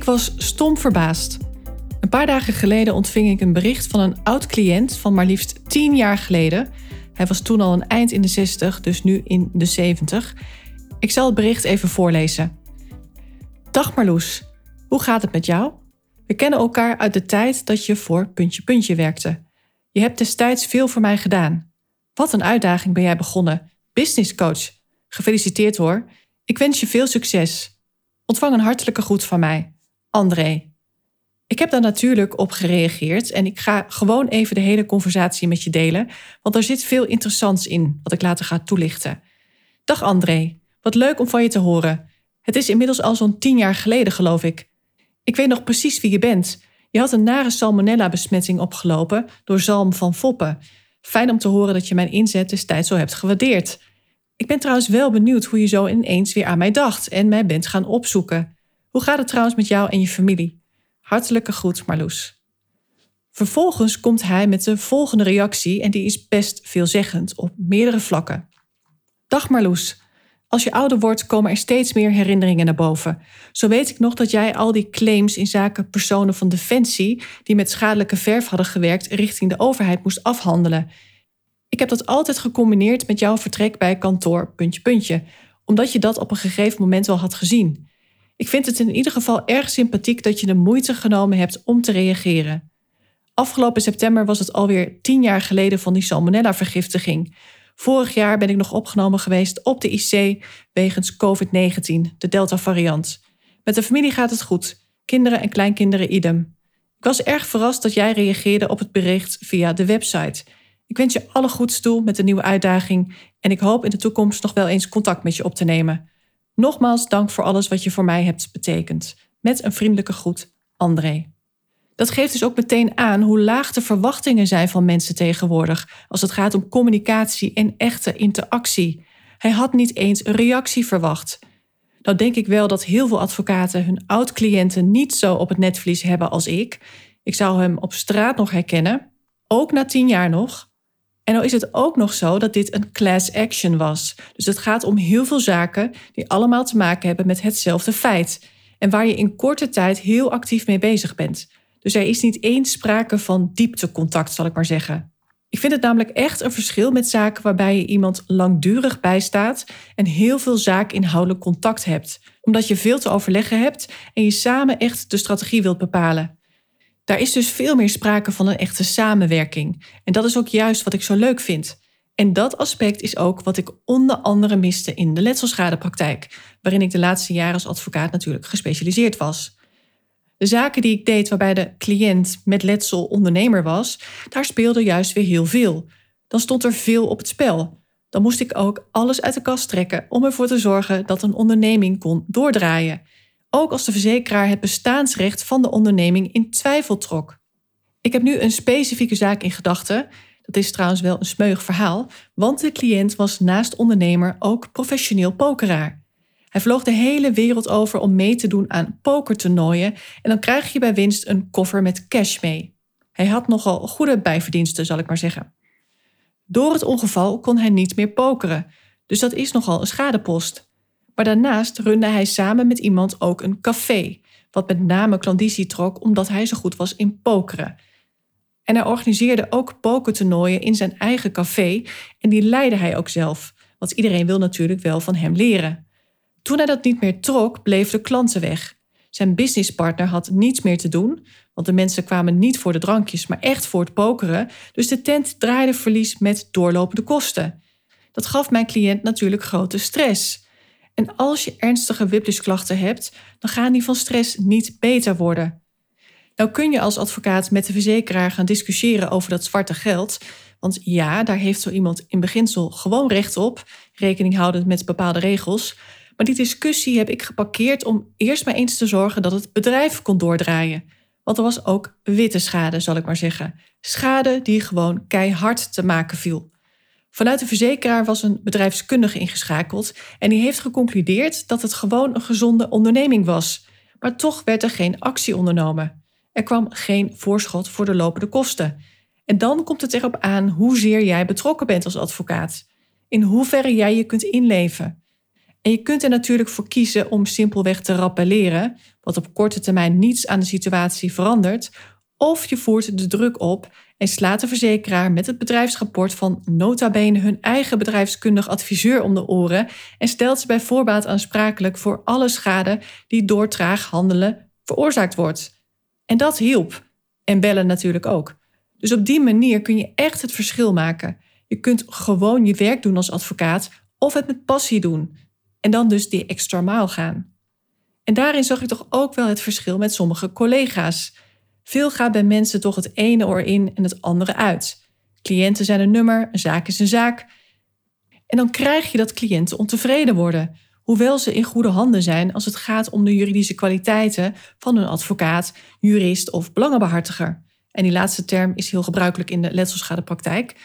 Ik was stom verbaasd. Een paar dagen geleden ontving ik een bericht van een oud cliënt van maar liefst 10 jaar geleden. Hij was toen al een eind in de 60, dus nu in de 70. Ik zal het bericht even voorlezen. Dag Marloes, hoe gaat het met jou? We kennen elkaar uit de tijd dat je voor puntje puntje werkte. Je hebt destijds veel voor mij gedaan. Wat een uitdaging ben jij begonnen. Business coach. Gefeliciteerd hoor. Ik wens je veel succes. Ontvang een hartelijke groet van mij. André. Ik heb daar natuurlijk op gereageerd en ik ga gewoon even de hele conversatie met je delen, want er zit veel interessants in wat ik later ga toelichten. Dag André, wat leuk om van je te horen. Het is inmiddels al zo'n tien jaar geleden, geloof ik. Ik weet nog precies wie je bent. Je had een nare salmonella-besmetting opgelopen door zalm van foppen. Fijn om te horen dat je mijn inzet destijds zo hebt gewaardeerd. Ik ben trouwens wel benieuwd hoe je zo ineens weer aan mij dacht en mij bent gaan opzoeken. Hoe gaat het trouwens met jou en je familie? Hartelijke groet, Marloes. Vervolgens komt hij met de volgende reactie en die is best veelzeggend op meerdere vlakken. Dag Marloes, als je ouder wordt komen er steeds meer herinneringen naar boven. Zo weet ik nog dat jij al die claims in zaken personen van defensie die met schadelijke verf hadden gewerkt richting de overheid moest afhandelen. Ik heb dat altijd gecombineerd met jouw vertrek bij kantoor puntje puntje, omdat je dat op een gegeven moment wel had gezien. Ik vind het in ieder geval erg sympathiek dat je de moeite genomen hebt om te reageren. Afgelopen september was het alweer tien jaar geleden van die salmonella-vergiftiging. Vorig jaar ben ik nog opgenomen geweest op de IC wegens COVID-19, de Delta-variant. Met de familie gaat het goed, kinderen en kleinkinderen idem. Ik was erg verrast dat jij reageerde op het bericht via de website. Ik wens je alle goeds toe met de nieuwe uitdaging en ik hoop in de toekomst nog wel eens contact met je op te nemen. Nogmaals dank voor alles wat je voor mij hebt betekend. Met een vriendelijke groet, André. Dat geeft dus ook meteen aan hoe laag de verwachtingen zijn van mensen tegenwoordig als het gaat om communicatie en echte interactie. Hij had niet eens een reactie verwacht. Nou denk ik wel dat heel veel advocaten hun oud-cliënten niet zo op het netvlies hebben als ik. Ik zou hem op straat nog herkennen, ook na tien jaar nog. En nou is het ook nog zo dat dit een class action was. Dus het gaat om heel veel zaken die allemaal te maken hebben met hetzelfde feit. En waar je in korte tijd heel actief mee bezig bent. Dus er is niet eens sprake van dieptecontact, zal ik maar zeggen. Ik vind het namelijk echt een verschil met zaken waarbij je iemand langdurig bijstaat en heel veel zaakinhoudelijk contact hebt, omdat je veel te overleggen hebt en je samen echt de strategie wilt bepalen. Daar is dus veel meer sprake van een echte samenwerking. En dat is ook juist wat ik zo leuk vind. En dat aspect is ook wat ik onder andere miste in de letselschadepraktijk, waarin ik de laatste jaren als advocaat natuurlijk gespecialiseerd was. De zaken die ik deed waarbij de cliënt met letsel ondernemer was, daar speelde juist weer heel veel. Dan stond er veel op het spel. Dan moest ik ook alles uit de kast trekken om ervoor te zorgen dat een onderneming kon doordraaien ook als de verzekeraar het bestaansrecht van de onderneming in twijfel trok. Ik heb nu een specifieke zaak in gedachten. Dat is trouwens wel een smeug verhaal, want de cliënt was naast ondernemer ook professioneel pokeraar. Hij vloog de hele wereld over om mee te doen aan pokertoernooien en dan krijg je bij winst een koffer met cash mee. Hij had nogal goede bijverdiensten, zal ik maar zeggen. Door het ongeval kon hij niet meer pokeren, dus dat is nogal een schadepost. Maar daarnaast runde hij samen met iemand ook een café, wat met name klandizie trok omdat hij zo goed was in pokeren. En hij organiseerde ook pokertoernooien in zijn eigen café en die leidde hij ook zelf, want iedereen wil natuurlijk wel van hem leren. Toen hij dat niet meer trok, bleef de klanten weg. Zijn businesspartner had niets meer te doen, want de mensen kwamen niet voor de drankjes, maar echt voor het pokeren, dus de tent draaide verlies met doorlopende kosten. Dat gaf mijn cliënt natuurlijk grote stress. En als je ernstige whiplishklachten hebt, dan gaan die van stress niet beter worden. Nou kun je als advocaat met de verzekeraar gaan discussiëren over dat zwarte geld. Want ja, daar heeft zo iemand in beginsel gewoon recht op, rekening houdend met bepaalde regels. Maar die discussie heb ik geparkeerd om eerst maar eens te zorgen dat het bedrijf kon doordraaien. Want er was ook witte schade, zal ik maar zeggen. Schade die gewoon keihard te maken viel. Vanuit de verzekeraar was een bedrijfskundige ingeschakeld en die heeft geconcludeerd dat het gewoon een gezonde onderneming was. Maar toch werd er geen actie ondernomen. Er kwam geen voorschot voor de lopende kosten. En dan komt het erop aan hoezeer jij betrokken bent als advocaat. In hoeverre jij je kunt inleven. En je kunt er natuurlijk voor kiezen om simpelweg te rappelleren, wat op korte termijn niets aan de situatie verandert, of je voert de druk op en slaat de verzekeraar met het bedrijfsrapport van nota bene hun eigen bedrijfskundig adviseur om de oren en stelt ze bij voorbaat aansprakelijk voor alle schade die door traag handelen veroorzaakt wordt. En dat hielp. En bellen natuurlijk ook. Dus op die manier kun je echt het verschil maken. Je kunt gewoon je werk doen als advocaat of het met passie doen. En dan dus die extra maal gaan. En daarin zag ik toch ook wel het verschil met sommige collega's. Veel gaat bij mensen toch het ene oor in en het andere uit. Cliënten zijn een nummer, een zaak is een zaak. En dan krijg je dat cliënten ontevreden worden, hoewel ze in goede handen zijn als het gaat om de juridische kwaliteiten van een advocaat, jurist of belangenbehartiger. En die laatste term is heel gebruikelijk in de letselschadepraktijk.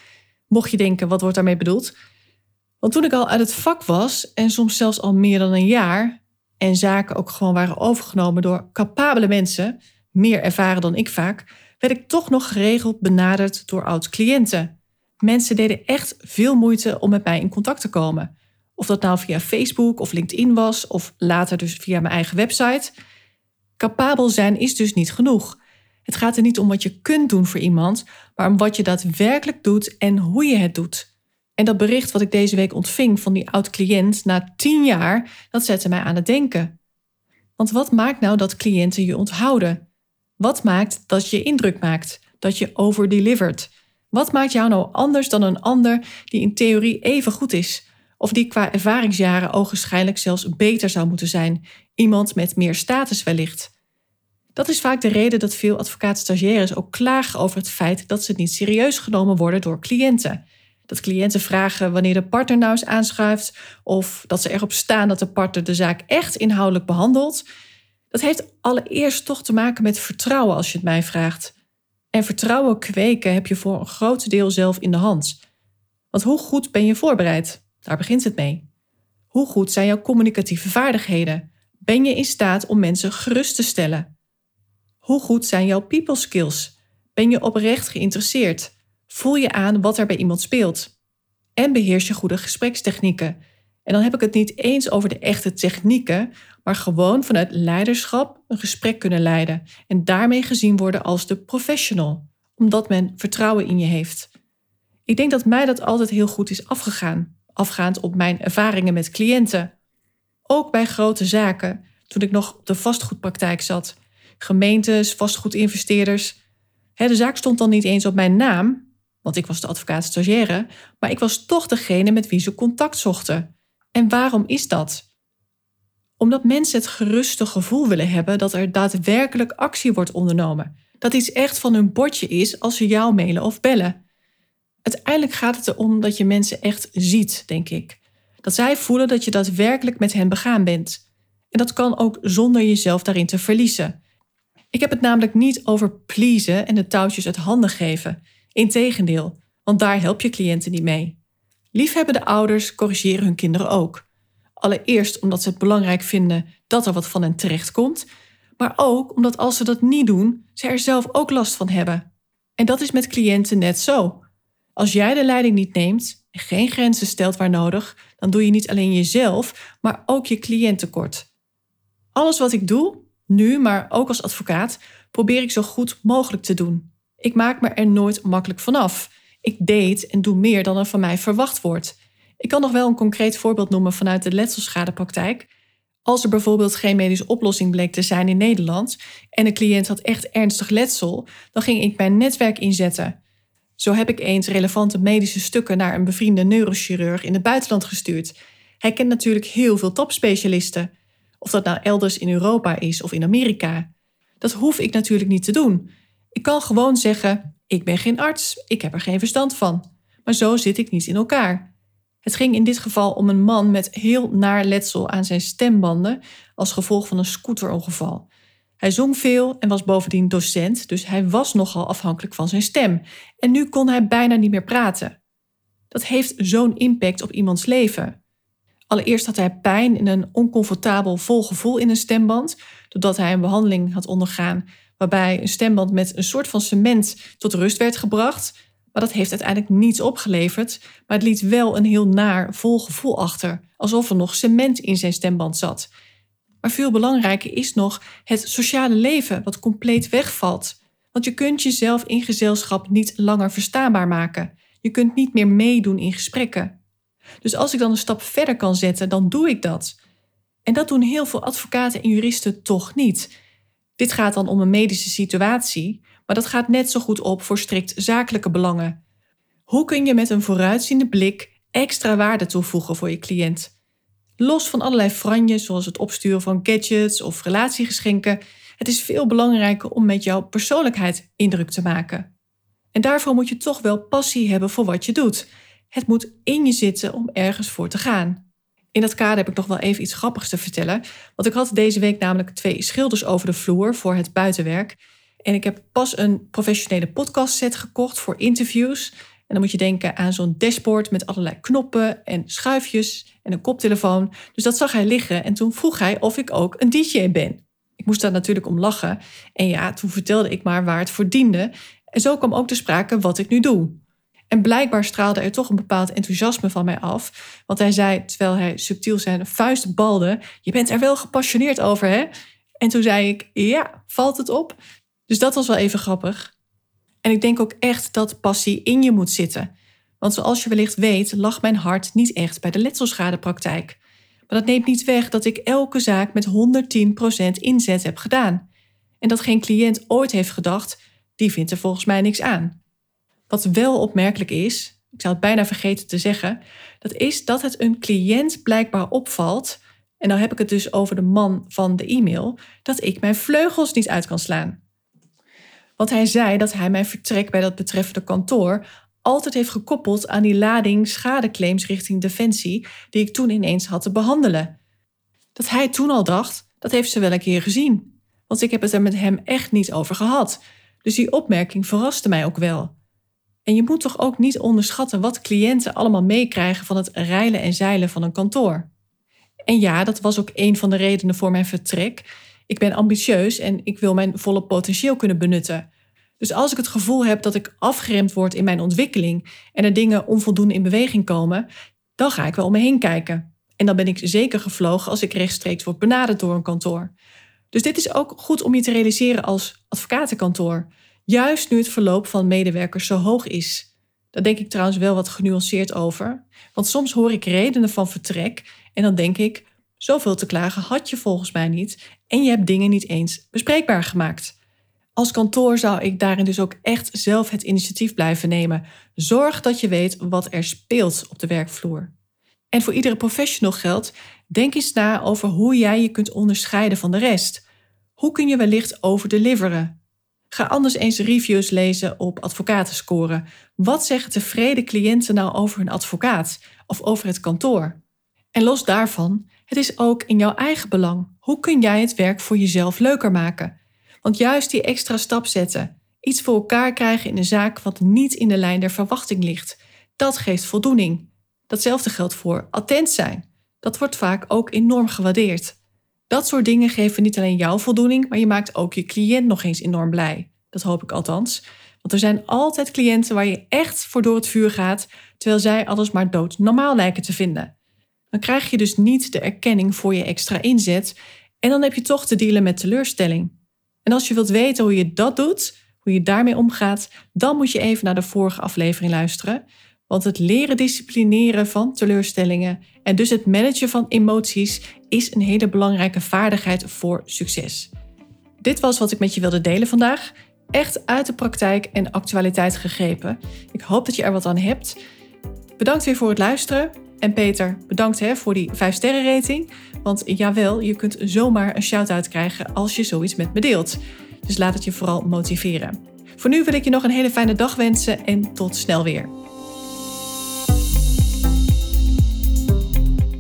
Mocht je denken, wat wordt daarmee bedoeld? Want toen ik al uit het vak was, en soms zelfs al meer dan een jaar, en zaken ook gewoon waren overgenomen door capabele mensen, meer ervaren dan ik vaak, werd ik toch nog geregeld benaderd door oud-cliënten. Mensen deden echt veel moeite om met mij in contact te komen. Of dat nou via Facebook of LinkedIn was, of later dus via mijn eigen website. Capabel zijn is dus niet genoeg. Het gaat er niet om wat je kunt doen voor iemand, maar om wat je daadwerkelijk doet en hoe je het doet. En dat bericht wat ik deze week ontving van die oud-cliënt na tien jaar, dat zette mij aan het denken. Want wat maakt nou dat cliënten je onthouden? Wat maakt dat je indruk maakt, dat je overdelivert? Wat maakt jou nou anders dan een ander die in theorie even goed is? Of die qua ervaringsjaren ogenschijnlijk zelfs beter zou moeten zijn? Iemand met meer status wellicht. Dat is vaak de reden dat veel advocaat-stagiaires ook klagen over het feit dat ze niet serieus genomen worden door cliënten. Dat cliënten vragen wanneer de partner nou eens aanschuift, of dat ze erop staan dat de partner de zaak echt inhoudelijk behandelt. Dat heeft allereerst toch te maken met vertrouwen, als je het mij vraagt. En vertrouwen kweken heb je voor een groot deel zelf in de hand. Want hoe goed ben je voorbereid? Daar begint het mee. Hoe goed zijn jouw communicatieve vaardigheden? Ben je in staat om mensen gerust te stellen? Hoe goed zijn jouw people skills? Ben je oprecht geïnteresseerd? Voel je aan wat er bij iemand speelt? En beheers je goede gesprekstechnieken? En dan heb ik het niet eens over de echte technieken, maar gewoon vanuit leiderschap een gesprek kunnen leiden en daarmee gezien worden als de professional, omdat men vertrouwen in je heeft. Ik denk dat mij dat altijd heel goed is afgegaan, afgaand op mijn ervaringen met cliënten. Ook bij grote zaken, toen ik nog op de vastgoedpraktijk zat. Gemeentes, vastgoedinvesteerders. De zaak stond dan niet eens op mijn naam, want ik was de advocaat stagiaire, maar ik was toch degene met wie ze contact zochten. En waarom is dat? Omdat mensen het geruste gevoel willen hebben dat er daadwerkelijk actie wordt ondernomen. Dat iets echt van hun bordje is als ze jou mailen of bellen. Uiteindelijk gaat het erom dat je mensen echt ziet, denk ik. Dat zij voelen dat je daadwerkelijk met hen begaan bent. En dat kan ook zonder jezelf daarin te verliezen. Ik heb het namelijk niet over pleasen en de touwtjes uit handen geven. Integendeel, want daar help je cliënten niet mee. Liefhebbende ouders corrigeren hun kinderen ook. Allereerst omdat ze het belangrijk vinden dat er wat van hen terechtkomt, maar ook omdat als ze dat niet doen, ze er zelf ook last van hebben. En dat is met cliënten net zo. Als jij de leiding niet neemt en geen grenzen stelt waar nodig, dan doe je niet alleen jezelf, maar ook je cliënt tekort. Alles wat ik doe, nu, maar ook als advocaat, probeer ik zo goed mogelijk te doen. Ik maak me er nooit makkelijk vanaf. Ik deed en doe meer dan er van mij verwacht wordt. Ik kan nog wel een concreet voorbeeld noemen vanuit de letselschadepraktijk. Als er bijvoorbeeld geen medische oplossing bleek te zijn in Nederland en een cliënt had echt ernstig letsel, dan ging ik mijn netwerk inzetten. Zo heb ik eens relevante medische stukken naar een bevriende neurochirurg in het buitenland gestuurd. Hij kent natuurlijk heel veel topspecialisten. Of dat nou elders in Europa is of in Amerika. Dat hoef ik natuurlijk niet te doen. Ik kan gewoon zeggen: ik ben geen arts, ik heb er geen verstand van. Maar zo zit ik niet in elkaar. Het ging in dit geval om een man met heel naar letsel aan zijn stembanden als gevolg van een scooterongeval. Hij zong veel en was bovendien docent, dus hij was nogal afhankelijk van zijn stem. En nu kon hij bijna niet meer praten. Dat heeft zo'n impact op iemands leven. Allereerst had hij pijn en een oncomfortabel vol gevoel in een stemband, doordat hij een behandeling had ondergaan waarbij een stemband met een soort van cement tot rust werd gebracht. Maar dat heeft uiteindelijk niets opgeleverd, maar het liet wel een heel naar vol gevoel achter, alsof er nog cement in zijn stemband zat. Maar veel belangrijker is nog het sociale leven, wat compleet wegvalt. Want je kunt jezelf in gezelschap niet langer verstaanbaar maken. Je kunt niet meer meedoen in gesprekken. Dus als ik dan een stap verder kan zetten, dan doe ik dat. En dat doen heel veel advocaten en juristen toch niet. Dit gaat dan om een medische situatie, maar dat gaat net zo goed op voor strikt zakelijke belangen. Hoe kun je met een vooruitziende blik extra waarde toevoegen voor je cliënt? Los van allerlei franjes zoals het opsturen van gadgets of relatiegeschenken, het is veel belangrijker om met jouw persoonlijkheid indruk te maken. En daarvoor moet je toch wel passie hebben voor wat je doet. Het moet in je zitten om ergens voor te gaan. In dat kader heb ik nog wel even iets grappigs te vertellen. Want ik had deze week namelijk twee schilders over de vloer voor het buitenwerk. En ik heb pas een professionele podcastset gekocht voor interviews. En dan moet je denken aan zo'n dashboard met allerlei knoppen en schuifjes en een koptelefoon. Dus dat zag hij liggen en toen vroeg hij of ik ook een DJ ben. Ik moest daar natuurlijk om lachen. En ja, toen vertelde ik maar waar het voor diende. En zo kwam ook te sprake wat ik nu doe. En blijkbaar straalde er toch een bepaald enthousiasme van mij af. Want hij zei, terwijl hij subtiel zijn vuist balde: Je bent er wel gepassioneerd over, hè? En toen zei ik: Ja, valt het op? Dus dat was wel even grappig. En ik denk ook echt dat passie in je moet zitten. Want zoals je wellicht weet, lag mijn hart niet echt bij de letselschadepraktijk. Maar dat neemt niet weg dat ik elke zaak met 110% inzet heb gedaan. En dat geen cliënt ooit heeft gedacht: die vindt er volgens mij niks aan. Wat wel opmerkelijk is, ik zou het bijna vergeten te zeggen, dat is dat het een cliënt blijkbaar opvalt, en dan heb ik het dus over de man van de e-mail, dat ik mijn vleugels niet uit kan slaan. Want hij zei dat hij mijn vertrek bij dat betreffende kantoor altijd heeft gekoppeld aan die lading schadeclaims richting Defensie die ik toen ineens had te behandelen. Dat hij toen al dacht, dat heeft ze wel een keer gezien. Want ik heb het er met hem echt niet over gehad. Dus die opmerking verraste mij ook wel. En je moet toch ook niet onderschatten wat cliënten allemaal meekrijgen van het reilen en zeilen van een kantoor. En ja, dat was ook een van de redenen voor mijn vertrek. Ik ben ambitieus en ik wil mijn volle potentieel kunnen benutten. Dus als ik het gevoel heb dat ik afgeremd word in mijn ontwikkeling en er dingen onvoldoende in beweging komen, dan ga ik wel om me heen kijken. En dan ben ik zeker gevlogen als ik rechtstreeks word benaderd door een kantoor. Dus dit is ook goed om je te realiseren als advocatenkantoor. Juist nu het verloop van medewerkers zo hoog is. Daar denk ik trouwens wel wat genuanceerd over. Want soms hoor ik redenen van vertrek en dan denk ik, zoveel te klagen had je volgens mij niet en je hebt dingen niet eens bespreekbaar gemaakt. Als kantoor zou ik daarin dus ook echt zelf het initiatief blijven nemen. Zorg dat je weet wat er speelt op de werkvloer. En voor iedere professional geldt, denk eens na over hoe jij je kunt onderscheiden van de rest. Hoe kun je wellicht overdeliveren? Ga anders eens reviews lezen op advocatenscoren. Wat zeggen tevreden cliënten nou over hun advocaat of over het kantoor? En los daarvan, het is ook in jouw eigen belang. Hoe kun jij het werk voor jezelf leuker maken? Want juist die extra stap zetten, iets voor elkaar krijgen in een zaak wat niet in de lijn der verwachting ligt, dat geeft voldoening. Datzelfde geldt voor attent zijn. Dat wordt vaak ook enorm gewaardeerd. Dat soort dingen geven niet alleen jou voldoening, maar je maakt ook je cliënt nog eens enorm blij. Dat hoop ik althans. Want er zijn altijd cliënten waar je echt voor door het vuur gaat, terwijl zij alles maar dood normaal lijken te vinden. Dan krijg je dus niet de erkenning voor je extra inzet en dan heb je toch te dealen met teleurstelling. En als je wilt weten hoe je dat doet, hoe je daarmee omgaat, dan moet je even naar de vorige aflevering luisteren. Want het leren disciplineren van teleurstellingen en dus het managen van emoties is een hele belangrijke vaardigheid voor succes. Dit was wat ik met je wilde delen vandaag. Echt uit de praktijk en actualiteit gegrepen. Ik hoop dat je er wat aan hebt. Bedankt weer voor het luisteren. En Peter, bedankt hè, voor die 5 sterren rating. Want jawel, je kunt zomaar een shout-out krijgen als je zoiets met me deelt. Dus laat het je vooral motiveren. Voor nu wil ik je nog een hele fijne dag wensen en tot snel weer.